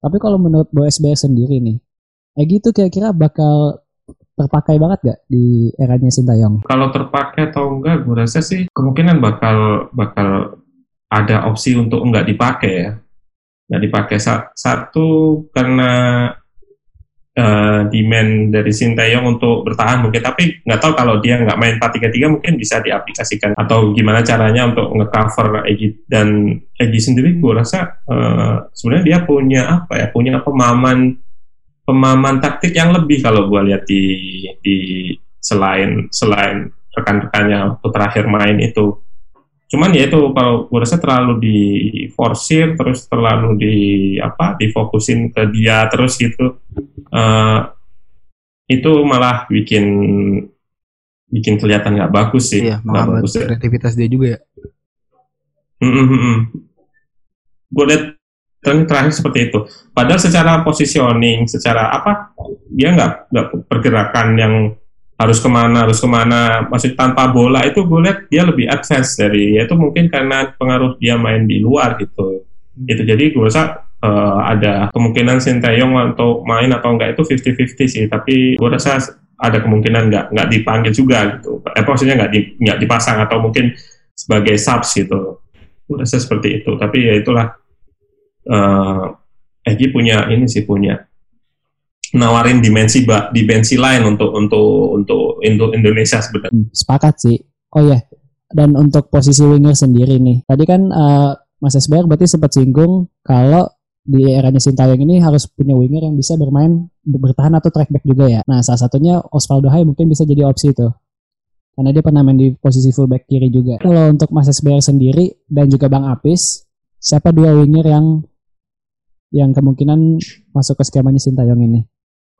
Tapi kalau menurut Bo SBR sendiri nih, Egi itu kira-kira bakal terpakai banget gak di eranya Sintayong? kalau terpakai atau enggak gue rasa sih kemungkinan bakal bakal ada opsi untuk enggak dipakai ya. Nggak dipakai. Sa- satu karena eh, demand dari Sinteyong untuk bertahan mungkin tapi nggak tahu kalau dia nggak main 4-3-3 mungkin bisa diaplikasikan atau gimana caranya untuk ngecover Egi dan Egi sendiri. Gue rasa eh, sebenarnya dia punya apa ya? Punya pemahaman pemahaman taktik yang lebih kalau gue lihat di di selain selain rekan-rekannya waktu terakhir main itu. Cuman ya itu kalau gue rasa terlalu di forsir terus terlalu di apa difokusin ke dia terus gitu Eh, itu malah bikin bikin kelihatan nggak bagus sih. Iya nggak bagus ya. kreativitas dia juga ya. Gue lihat tren terakhir seperti itu. Padahal secara positioning, secara apa, dia nggak nggak pergerakan yang harus ke mana harus ke mana. Masih tanpa bola itu gue lihat dia lebih advance dari itu mungkin karena pengaruh dia main di luar gitu. Itu jadi gue rasa uh, ada kemungkinan Sintayong untuk main atau enggak itu 50-50 sih. Tapi gue rasa ada kemungkinan nggak nggak dipanggil juga gitu. Eh maksudnya nggak di, nggak dipasang atau mungkin sebagai subs gitu. Gue rasa seperti itu. Tapi ya itulah uh, Egi punya ini sih punya nawarin dimensi dimensi lain untuk untuk untuk Indonesia sebenarnya. Hmm, sepakat sih. Oh ya, dan untuk posisi winger sendiri nih. Tadi kan uh, Mas SBR berarti sempat singgung kalau di eranya Sintayong ini harus punya winger yang bisa bermain bertahan atau track back juga ya. Nah, salah satunya Osvaldo Hai mungkin bisa jadi opsi itu. Karena dia pernah main di posisi fullback kiri juga. Kalau untuk Mas SBR sendiri dan juga Bang Apis, siapa dua winger yang yang kemungkinan masuk ke skemanya Sintayong ini?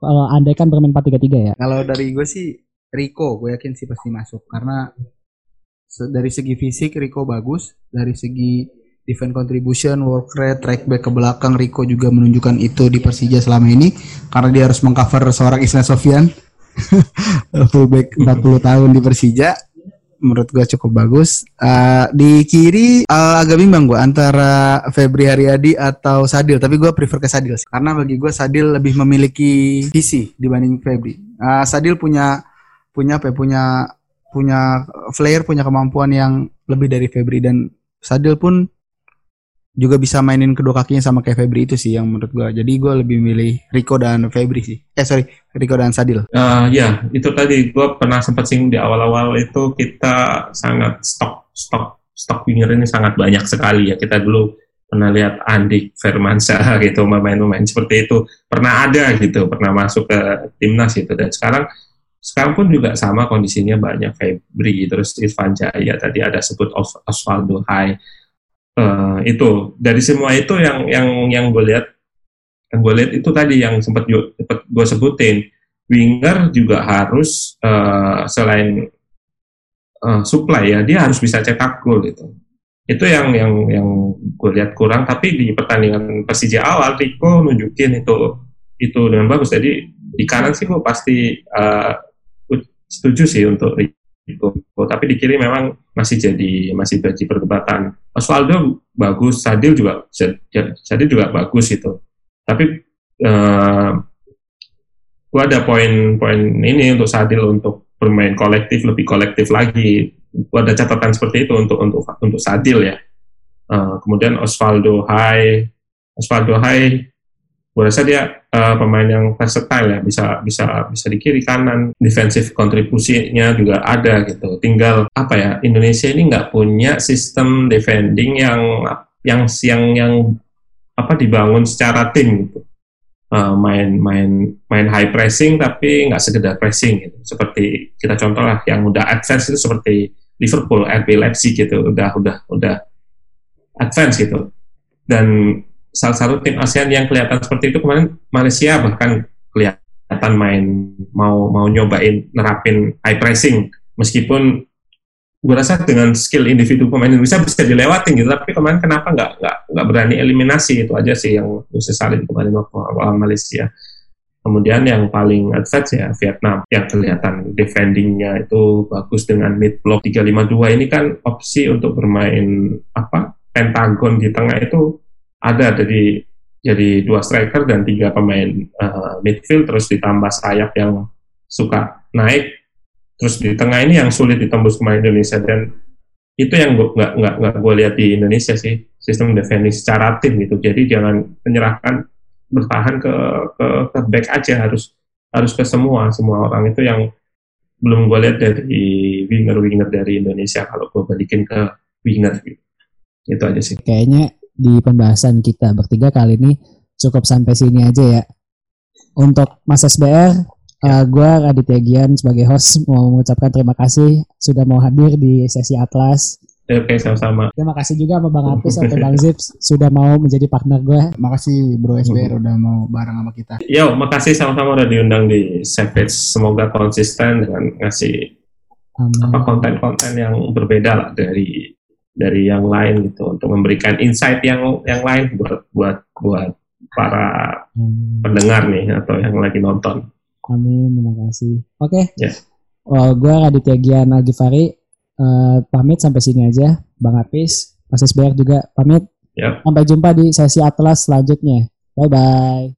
Kalau andai kan bermain 4-3-3 ya. Kalau dari gue sih Rico, gue yakin sih pasti masuk. Karena dari segi fisik Rico bagus, dari segi defense contribution, work rate, track back ke belakang Rico juga menunjukkan itu di Persija selama ini. Karena dia harus mengcover seorang Islam Sofian [laughs] fullback 40 tahun di Persija menurut gue cukup bagus. Uh, di kiri uh, agak bimbang gue antara Febri Haryadi atau Sadil, tapi gue prefer ke Sadil sih. karena bagi gue Sadil lebih memiliki visi dibanding Febri. Uh, Sadil punya punya apa? Ya, punya punya flair, punya kemampuan yang lebih dari Febri dan Sadil pun juga bisa mainin kedua kakinya sama kayak Febri itu sih yang menurut gue. Jadi gue lebih milih Rico dan Febri sih. Eh sorry, Rico dan Sadil. Uh, ya, itu tadi gue pernah sempat singgung di awal-awal itu kita sangat stok stok stok winger ini sangat banyak sekali ya. Kita dulu pernah lihat Andi Firmansyah [laughs] gitu pemain-pemain seperti itu pernah ada gitu, pernah masuk ke timnas itu dan sekarang sekarang pun juga sama kondisinya banyak Febri terus Irfan Jaya tadi ada sebut Osvaldo Hai uh, itu. Dari semua itu yang yang yang gue lihat yang gue lihat itu tadi yang sempat gue sebutin. Winger juga harus uh, selain uh, supply ya dia harus bisa cetak gol gitu. Itu yang yang yang gue lihat kurang. Tapi di pertandingan Persija awal Rico nunjukin itu itu dengan bagus. Jadi di kanan sih gue pasti uh, setuju sih untuk Rico tapi di kiri memang masih jadi masih jadi perdebatan Osvaldo bagus, Sadil juga Sadil juga bagus itu. Tapi uh, gua ada poin-poin ini untuk Sadil untuk bermain kolektif lebih kolektif lagi. Gua ada catatan seperti itu untuk untuk untuk Sadil ya. Uh, kemudian Osvaldo Hai, Osvaldo Hai, gue rasa dia uh, pemain yang versatile ya, bisa bisa bisa di kiri kanan, defensif kontribusinya juga ada gitu. Tinggal apa ya Indonesia ini nggak punya sistem defending yang yang yang yang apa dibangun secara tim gitu. Uh, main main main high pressing tapi nggak sekedar pressing gitu. Seperti kita contoh lah yang udah advance itu seperti Liverpool, RB Leipzig gitu, udah udah udah advance gitu. Dan salah satu tim ASEAN yang kelihatan seperti itu kemarin Malaysia bahkan kelihatan main mau mau nyobain nerapin high pressing. Meskipun gue rasa dengan skill individu pemain Indonesia bisa dilewatin gitu tapi kemarin kenapa nggak nggak nggak berani eliminasi? Itu aja sih yang bisa salin kemarin waktu awal Malaysia. Kemudian yang paling advance ya Vietnam. Yang kelihatan defendingnya itu bagus dengan mid block 352 ini kan opsi untuk bermain apa? Pentagon di tengah itu ada dari jadi dua striker dan tiga pemain uh, midfield terus ditambah sayap yang suka naik. Terus di tengah ini yang sulit ditembus pemain Indonesia dan itu yang nggak nggak nggak gue lihat di Indonesia sih sistem defense secara tim gitu. Jadi jangan menyerahkan bertahan ke ke, ke back aja harus harus ke semua semua orang itu yang belum gue lihat dari winger winger dari Indonesia kalau gue balikin ke winger gitu. Itu aja sih. Kayaknya di pembahasan kita bertiga kali ini cukup sampai sini aja ya. Untuk Mas SBR, uh, gue Raditya Gian sebagai host mau mengucapkan terima kasih sudah mau hadir di sesi Atlas. Oke, sama-sama. Terima kasih juga sama Bang Apis atau Bang [laughs] Zips sudah mau menjadi partner gue. Makasih Bro SBR udah mau bareng sama kita. Yo, makasih sama-sama udah diundang di Savage. Semoga konsisten dengan ngasih apa konten-konten yang berbeda lah dari dari yang lain gitu untuk memberikan insight yang yang lain buat buat buat para hmm. pendengar nih atau yang lagi nonton. kami terima kasih. Oke. Okay. Yes. Well, gue Raditya Gian Algifari. Uh, eh, pamit sampai sini aja. Bang Apis, Mas SBR juga pamit. Yep. Sampai jumpa di sesi Atlas selanjutnya. Bye-bye.